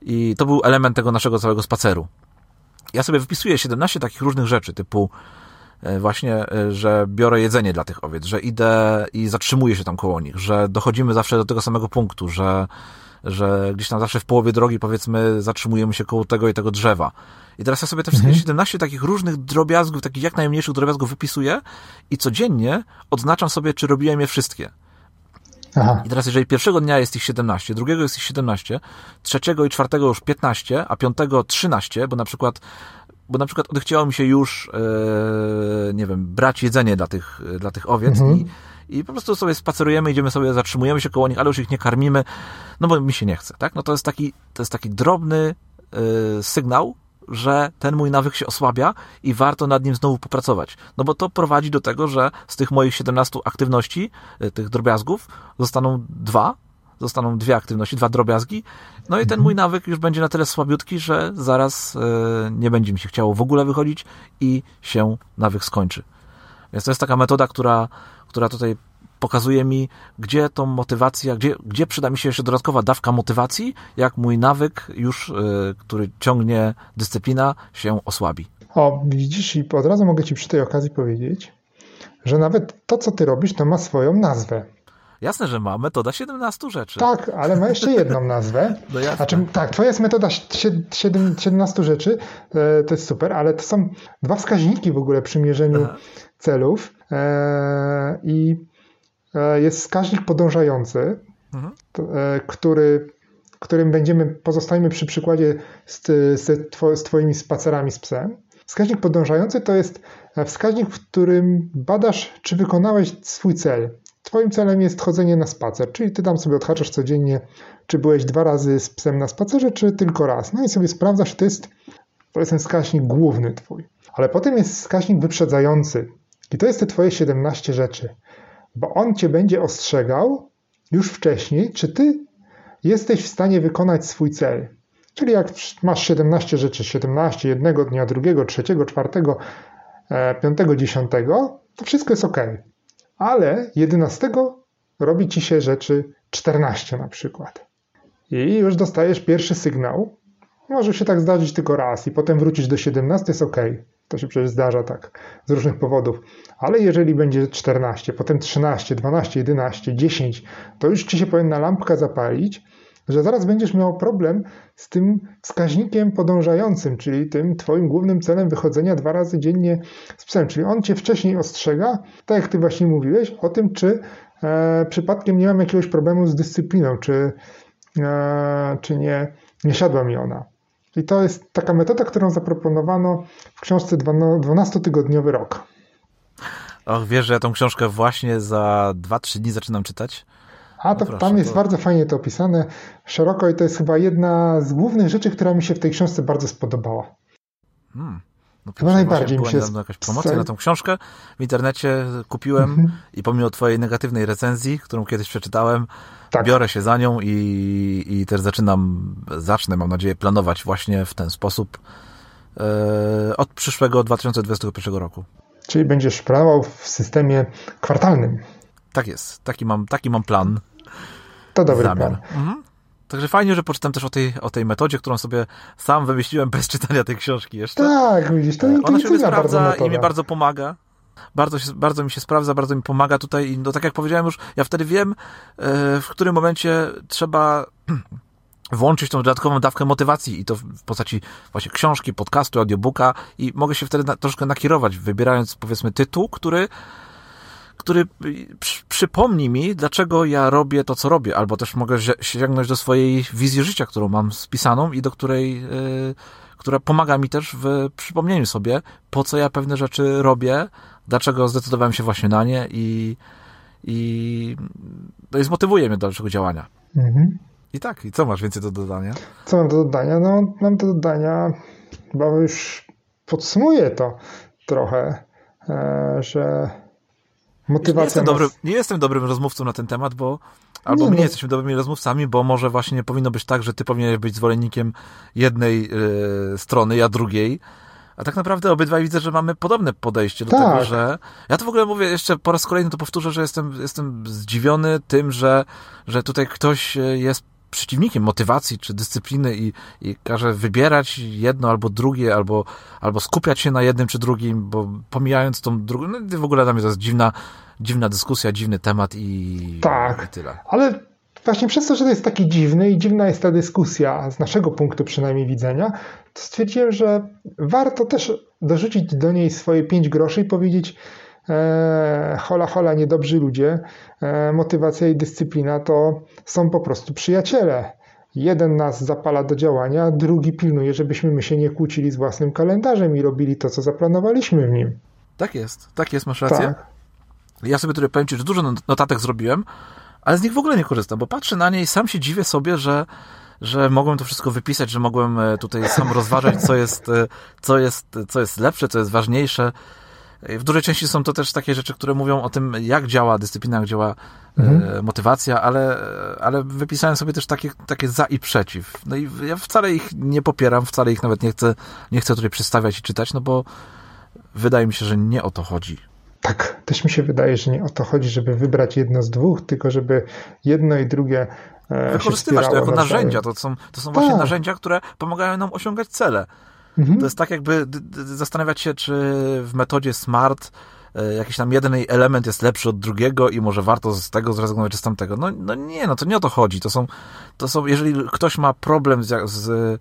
i to był element tego naszego całego spaceru. Ja sobie wypisuję 17 takich różnych rzeczy, typu właśnie, że biorę jedzenie dla tych owiec, że idę i zatrzymuję się tam koło nich, że dochodzimy zawsze do tego samego punktu, że że gdzieś tam zawsze w połowie drogi, powiedzmy, zatrzymujemy się koło tego i tego drzewa. I teraz ja sobie te wszystkie mhm. 17 takich różnych drobiazgów, takich jak najmniejszych drobiazgów wypisuję i codziennie odznaczam sobie, czy robiłem je wszystkie. Aha. I teraz, jeżeli pierwszego dnia jest ich 17, drugiego jest ich 17, trzeciego i czwartego już 15, a piątego 13, bo na przykład bo na przykład odechciało mi się już, e, nie wiem, brać jedzenie dla tych, dla tych owiec mhm. i i po prostu sobie spacerujemy, idziemy sobie, zatrzymujemy się koło nich, ale już ich nie karmimy, no bo mi się nie chce, tak? No to jest taki, to jest taki drobny yy, sygnał, że ten mój nawyk się osłabia i warto nad nim znowu popracować. No bo to prowadzi do tego, że z tych moich 17 aktywności, yy, tych drobiazgów, zostaną dwa, zostaną dwie aktywności, dwa drobiazgi, no i ten mój nawyk już będzie na tyle słabiutki, że zaraz yy, nie będzie mi się chciało w ogóle wychodzić i się nawyk skończy. Więc to jest taka metoda, która która tutaj pokazuje mi, gdzie tą motywację, gdzie, gdzie przyda mi się jeszcze dodatkowa dawka motywacji, jak mój nawyk już, y, który ciągnie dyscyplina, się osłabi. O, widzisz, i od razu mogę Ci przy tej okazji powiedzieć, że nawet to, co Ty robisz, to ma swoją nazwę. Jasne, że ma. Metoda 17 rzeczy. Tak, ale ma jeszcze jedną nazwę. No jasne. Znaczy, tak, twoja jest metoda 17 rzeczy, e, to jest super, ale to są dwa wskaźniki w ogóle przy mierzeniu Aha. Celów. E, i e, jest wskaźnik podążający, mhm. E, który, którym będziemy, pozostajemy przy przykładzie z, z, z Twoimi spacerami z psem. Wskaźnik podążający to jest wskaźnik, w którym badasz, czy wykonałeś swój cel. Twoim celem jest chodzenie na spacer, czyli ty tam sobie odhaczasz codziennie, czy byłeś dwa razy z psem na spacerze, czy tylko raz. No i sobie sprawdzasz, to jest, to jest ten wskaźnik główny twój. Ale potem jest wskaźnik wyprzedzający, i to jest te twoje 17 rzeczy, bo on cię będzie ostrzegał już wcześniej, czy ty jesteś w stanie wykonać swój cel. Czyli jak masz 17 rzeczy, 17 jednego dnia, drugiego, trzeciego, czwartego, e, piątego, dziesiątego, to wszystko jest ok. Ale 11 robi ci się rzeczy 14 na przykład. I już dostajesz pierwszy sygnał. Może się tak zdarzyć tylko raz i potem wrócisz do 17, jest ok. To się przecież zdarza tak z różnych powodów. Ale jeżeli będzie 14, potem 13, 12, 11, 10, to już ci się powinna lampka zapalić, że zaraz będziesz miał problem z tym wskaźnikiem podążającym, czyli tym twoim głównym celem wychodzenia dwa razy dziennie z psem. Czyli on cię wcześniej ostrzega, tak jak ty właśnie mówiłeś, o tym, czy e, przypadkiem nie mam jakiegoś problemu z dyscypliną, czy, e, czy nie, nie siadła mi ona. I to jest taka metoda, którą zaproponowano w książce 12-tygodniowy rok. Och, wiesz, że ja tą książkę właśnie za 2-3 dni zaczynam czytać? A to, no proszę, tam jest to... bardzo fajnie to opisane szeroko i to jest chyba jedna z głównych rzeczy, która mi się w tej książce bardzo spodobała. Hmm. No Chyba najbardziej mi się... Była jakaś promocja na tą książkę w internecie kupiłem mhm. i pomimo twojej negatywnej recenzji, którą kiedyś przeczytałem, tak. biorę się za nią i, i też zaczynam, zacznę, mam nadzieję, planować właśnie w ten sposób e, od przyszłego 2021 roku. Czyli będziesz planował w systemie kwartalnym. Tak jest. Taki mam, taki mam plan. To dobry zamiar. plan. Mhm. Także fajnie, że poczytam też o tej, o tej metodzie, którą sobie sam wymyśliłem bez czytania tej książki jeszcze. Tak, widzisz, to Ona się sprawdza i mi bardzo pomaga. Bardzo, się, bardzo mi się sprawdza, bardzo mi pomaga tutaj i no, tak jak powiedziałem już, ja wtedy wiem, e, w którym momencie trzeba włączyć tą dodatkową dawkę motywacji i to w postaci właśnie książki, podcastu, audiobooka i mogę się wtedy na, troszkę nakierować, wybierając powiedzmy tytuł, który który przypomni mi, dlaczego ja robię to, co robię, albo też mogę sięgnąć do swojej wizji życia, którą mam spisaną i do której, yy, która pomaga mi też w przypomnieniu sobie, po co ja pewne rzeczy robię, dlaczego zdecydowałem się właśnie na nie i, i, no i zmotywuje mnie do dalszego działania. Mhm. I tak, i co masz więcej do dodania? Co mam do dodania? No, mam do dodania, chyba już podsumuję to trochę, e, że motywacja. Nie jestem, nas... dobry, nie jestem dobrym rozmówcą na ten temat, bo albo nie, my nie jesteśmy dobrymi rozmówcami, bo może właśnie nie powinno być tak, że ty powinieneś być zwolennikiem jednej y, strony, ja drugiej. A tak naprawdę obydwaj widzę, że mamy podobne podejście do tak. tego, że. Ja to w ogóle mówię jeszcze po raz kolejny to powtórzę, że jestem, jestem zdziwiony tym, że, że tutaj ktoś e, jest przeciwnikiem motywacji czy dyscypliny i, i każe wybierać jedno albo drugie, albo, albo skupiać się na jednym czy drugim, bo pomijając tą drugą, no w ogóle dla mnie to jest dziwna, dziwna dyskusja, dziwny temat i, tak, i tyle. Ale właśnie przez to, że to jest taki dziwny i dziwna jest ta dyskusja, z naszego punktu przynajmniej widzenia, to stwierdziłem, że warto też dorzucić do niej swoje pięć groszy i powiedzieć, hola, hola, niedobrzy ludzie, e, motywacja i dyscyplina to są po prostu przyjaciele. Jeden nas zapala do działania, drugi pilnuje, żebyśmy my się nie kłócili z własnym kalendarzem i robili to, co zaplanowaliśmy w nim. Tak jest, tak jest, masz rację. Tak. Ja sobie tutaj powiem Ci, że dużo notatek zrobiłem, ale z nich w ogóle nie korzystam, bo patrzę na nie i sam się dziwię sobie, że że mogłem to wszystko wypisać, że mogłem e, tutaj sam rozważać, co jest, e, co jest, co jest lepsze, co jest ważniejsze. W dużej części są to też takie rzeczy, które mówią o tym, jak działa dyscyplina, jak działa e, mhm. motywacja, ale, ale wypisałem sobie też takie, takie za i przeciw. No i ja wcale ich nie popieram, wcale ich nawet nie chcę, nie chcę tutaj przedstawiać i czytać, no bo wydaje mi się, że nie o to chodzi. Tak, też mi się wydaje, że nie o to chodzi, żeby wybrać jedno z dwóch, tylko żeby jedno i drugie e, wykorzystywać to jako narzędzia. To są, to są właśnie tak. narzędzia, które pomagają nam osiągać cele. Mhm. To jest tak jakby zastanawiać się, czy w metodzie SMART e, jakiś tam jeden element jest lepszy od drugiego i może warto z tego zrezygnować czy z tamtego. No, no nie, no to nie o to chodzi. To są, to są jeżeli ktoś ma problem z, z,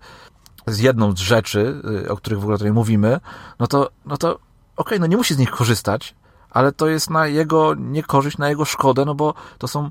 z jedną z rzeczy, y, o których w ogóle tutaj mówimy, no to, no to okej, okay, no nie musi z nich korzystać, ale to jest na jego niekorzyść, na jego szkodę, no bo to są,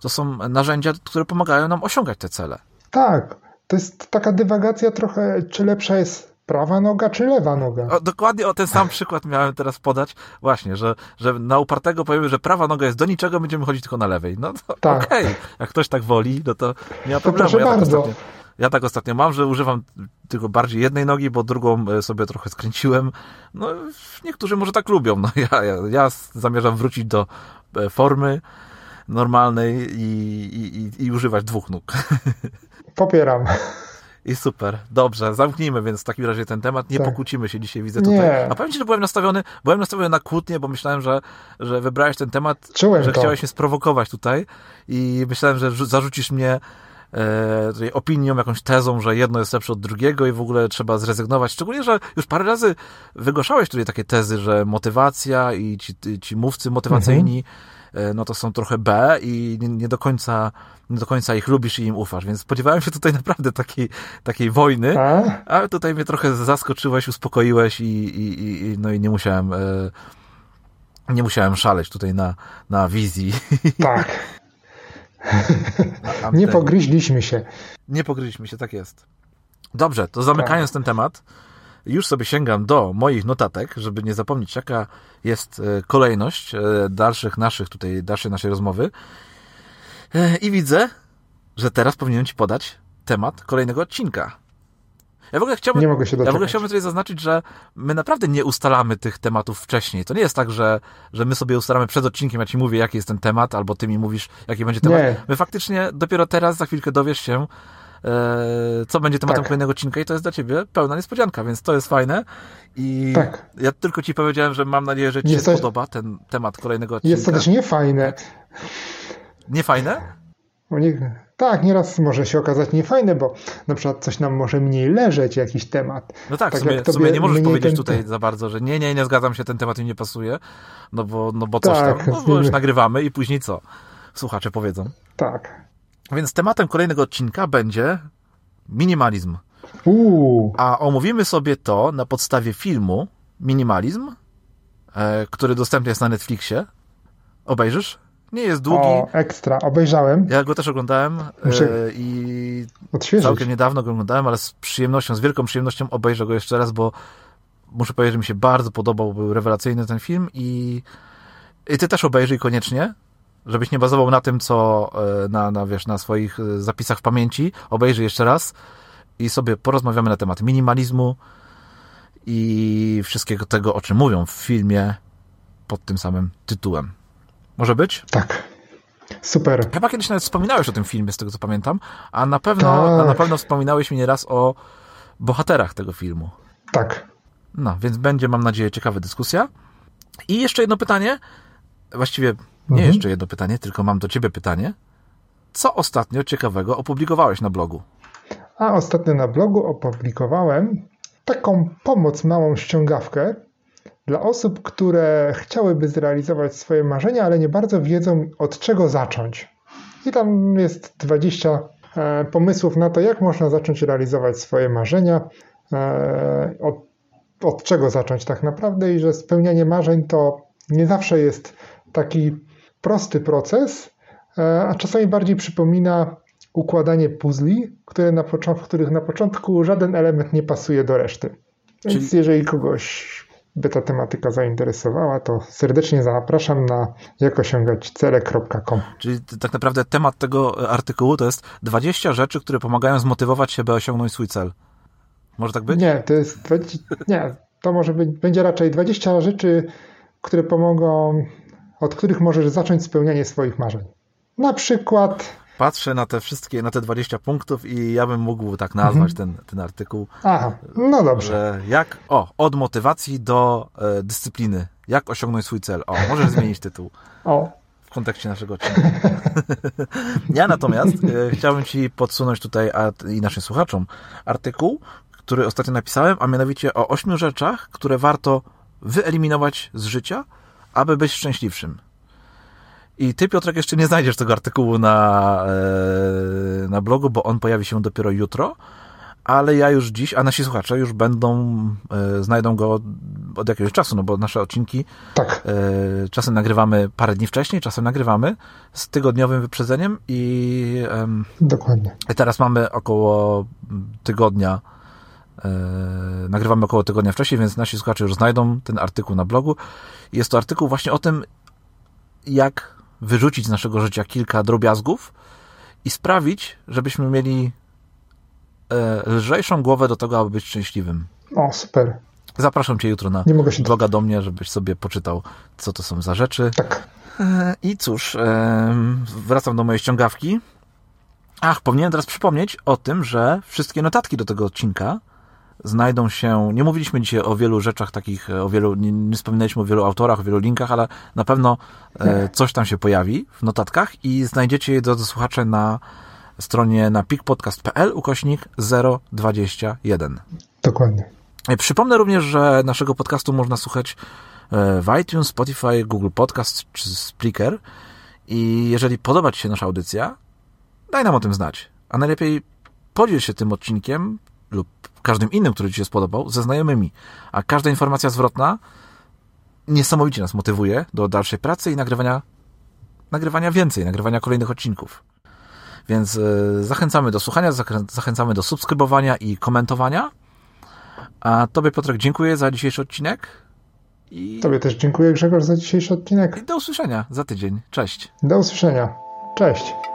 to są narzędzia, które pomagają nam osiągać te cele. Tak, to jest taka dywagacja trochę, czy lepsza jest prawa noga czy lewa noga. O, dokładnie o ten sam przykład miałem teraz podać. Właśnie, że, że na upartego powiemy, że prawa noga jest do niczego, będziemy chodzić tylko na lewej. No to tak. okej, okay. jak ktoś tak woli, no to nie ma problemu. To proszę ja tak ostatnio, ja tak ostatnio mam, że używam tylko bardziej jednej nogi, bo drugą e, sobie trochę skręciłem. No, niektórzy może tak lubią. No, ja, ja, ja zamierzam wrócić do e, formy normalnej i, i, i, i używać dwóch nóg. Popieram. I super, dobrze, zamknijmy więc w takim razie ten temat, nie tak. pokłócimy się dzisiaj, widzę tutaj. Nie. A powiem Ci, że byłem nastawiony, byłem nastawiony na kłótnię, bo myślałem, że, że wybrałeś ten temat, Czułem że to. chciałeś mnie sprowokować tutaj i myślałem, że zarzucisz mnie e, tutaj opinią, jakąś tezą, że jedno jest lepsze od drugiego i w ogóle trzeba zrezygnować. Szczególnie, że już parę razy wygłaszałeś tutaj takie tezy, że motywacja i ci, ci mówcy motywacyjni mhm E, no to są trochę B i nie, do końca nie do końca ich lubisz i im ufasz, więc spodziewałem się tutaj naprawdę takiej, takiej wojny, a? a tutaj mnie trochę zaskoczyłeś, uspokoiłeś i, i, i no i nie musiałem e, nie musiałem szaleć tutaj na, na wizji. Tak. nie pogryźliśmy się. Nie pogryźliśmy się, tak jest. Dobrze, to zamykając tak. ten temat, już sobie sięgam do moich notatek, żeby nie zapomnieć, jaka jest e, kolejność e, dalszych naszych, tutaj, dalszej naszej rozmowy. E, I widzę, że teraz powinienem Ci podać temat kolejnego odcinka. Ja w ogóle chciałbym, nie mogę się ja w ogóle chciałbym tutaj zaznaczyć, że my naprawdę nie ustalamy tych tematów wcześniej. To nie jest tak, że, że my sobie ustalamy przed odcinkiem, ja ci mówię, jaki jest ten temat, albo ty mi mówisz, jaki będzie temat. Nie. My faktycznie dopiero teraz, za chwilkę dowiesz się, E, co będzie tematem tak. kolejnego odcinka i to jest dla ciebie pełna niespodzianka, więc to jest fajne. I tak. ja tylko ci powiedziałem, że mam nadzieję, że ci jest się to... podoba ten temat kolejnego odcinka. Jest to też niefajne. Niefajne? Nie, tak, nieraz może się okazać niefajne, bo na przykład coś nam może mniej leżeć, jakiś temat. No tak, tak sumie, w sumie nie możesz powiedzieć ten... tutaj za bardzo, że nie, nie, nie zgadzam się, ten temat mi nie pasuje, no bo, no bo coś tak, tam, no bo już nagrywamy i później co? Słuchacze powiedzą. Tak. Więc tematem kolejnego odcinka będzie minimalizm. Uuu. A omówimy sobie to na podstawie filmu Minimalizm, e, który dostępny jest na Netflixie. Obejrzysz? Nie jest długi. O, ekstra. Obejrzałem. Ja go też oglądałem Muszę e, i odświeżyć. całkiem niedawno go oglądałem, ale z przyjemnością, z wielką przyjemnością obejrzę go jeszcze raz, bo muszę powiedzieć, że mi się bardzo podobał, był rewelacyjny ten film i, i ty też obejrzyj koniecznie żebyś nie bazował na tym, co e, na, na, wiesz, na swoich e, zapisach w pamięci, obejrzyj jeszcze raz i sobie porozmawiamy na temat minimalizmu i wszystkiego tego, o czym mówią w filmie pod tym samym tytułem. Może być? Tak. Super. Chyba kiedyś nawet wspominałeś o tym filmie, z tego co pamiętam, a na pewno, tak. a na pewno wspominałeś mi nieraz o bohaterach tego filmu. Tak. No, więc będzie, mam nadzieję, ciekawa dyskusja. I jeszcze jedno pytanie, właściwie nie mhm. jeszcze jedno pytanie, tylko mam do ciebie pytanie. Co ostatnio ciekawego opublikowałeś na blogu? A ostatnio na blogu opublikowałem taką pomoc, małą ściągawkę dla osób, które chciałyby zrealizować swoje marzenia, ale nie bardzo wiedzą od czego zacząć. I tam jest 20 e, pomysłów na to, jak można zacząć realizować swoje marzenia, e, od, od czego zacząć tak naprawdę i że spełnianie marzeń to nie zawsze jest taki prosty proces, e, a czasami bardziej przypomina układanie puzli, które na w których na początku żaden element nie pasuje do reszty. Więc Czyli... jeżeli kogoś by ta tematyka zainteresowała, to serdecznie zapraszam na jakosiągać.cele.com. Czyli tak naprawdę temat tego artykułu to jest 20 rzeczy, które pomagają zmotywować się, by osiągnąć swój cel. Może tak być? Nie, to jest 20, nie, to może być, będzie raczej 20 rzeczy, które pomogą od których możesz zacząć spełnianie swoich marzeń. Na przykład. Patrzę na te wszystkie, na te 20 punktów i ja bym mógł tak nazwać mhm. ten, ten artykuł. Aha, no dobrze. jak, o, od motywacji do e, dyscypliny. Jak osiągnąć swój cel. O, możesz zmienić tytuł. O. W kontekście naszego odcinka. ja natomiast e, chciałbym Ci podsunąć tutaj a, i naszym słuchaczom artykuł, który ostatnio napisałem, a mianowicie o ośmiu rzeczach, które warto wyeliminować z życia, aby być szczęśliwszym. I ty, Piotrek, jeszcze nie znajdziesz tego artykułu na, e, na blogu, bo on pojawi się dopiero jutro, ale ja już dziś, a nasi słuchacze już będą, e, znajdą go od jakiegoś czasu, no bo nasze odcinki tak. E, czasem nagrywamy parę dni wcześniej, czasem nagrywamy z tygodniowym wyprzedzeniem i Dokładnie. teraz mamy około tygodnia nagrywamy około tygodnia wcześniej, więc nasi słuchacze już znajdą ten artykuł na blogu. Jest to artykuł właśnie o tym, jak wyrzucić z naszego życia kilka drobiazgów i sprawić, żebyśmy mieli e, lżejszą głowę do tego, aby być szczęśliwym. O, super. Zapraszam Cię jutro na bloga do mnie, żebyś sobie poczytał, co to są za rzeczy. Tak. E, I cóż, wracam do mojej ściągawki. Ach, powinienem teraz przypomnieć o tym, że wszystkie notatki do tego odcinka znajdą się, nie mówiliśmy dzisiaj o wielu rzeczach takich, o wielu, nie, nie wspominaliśmy o wielu autorach, o wielu linkach, ale na pewno e, coś tam się pojawi w notatkach i znajdziecie je, drodzy słuchacze, na stronie na pikpodcast.pl ukośnik 021. Dokładnie. E, przypomnę również, że naszego podcastu można słuchać e, w iTunes, Spotify, Google Podcast czy Spreaker i jeżeli podoba Ci się nasza audycja, daj nam o tym znać. A najlepiej podziel się tym odcinkiem lub każdym innym, który Ci się spodobał, ze znajomymi. A każda informacja zwrotna niesamowicie nas motywuje do dalszej pracy i nagrywania, nagrywania więcej, nagrywania kolejnych odcinków. Więc e, zachęcamy do słuchania, zachęcamy do subskrybowania i komentowania. A Tobie, Piotrek, dziękuję za dzisiejszy odcinek. I... Tobie też dziękuję, Grzegorz, za dzisiejszy odcinek. I do usłyszenia za tydzień. Cześć. Do usłyszenia. Cześć.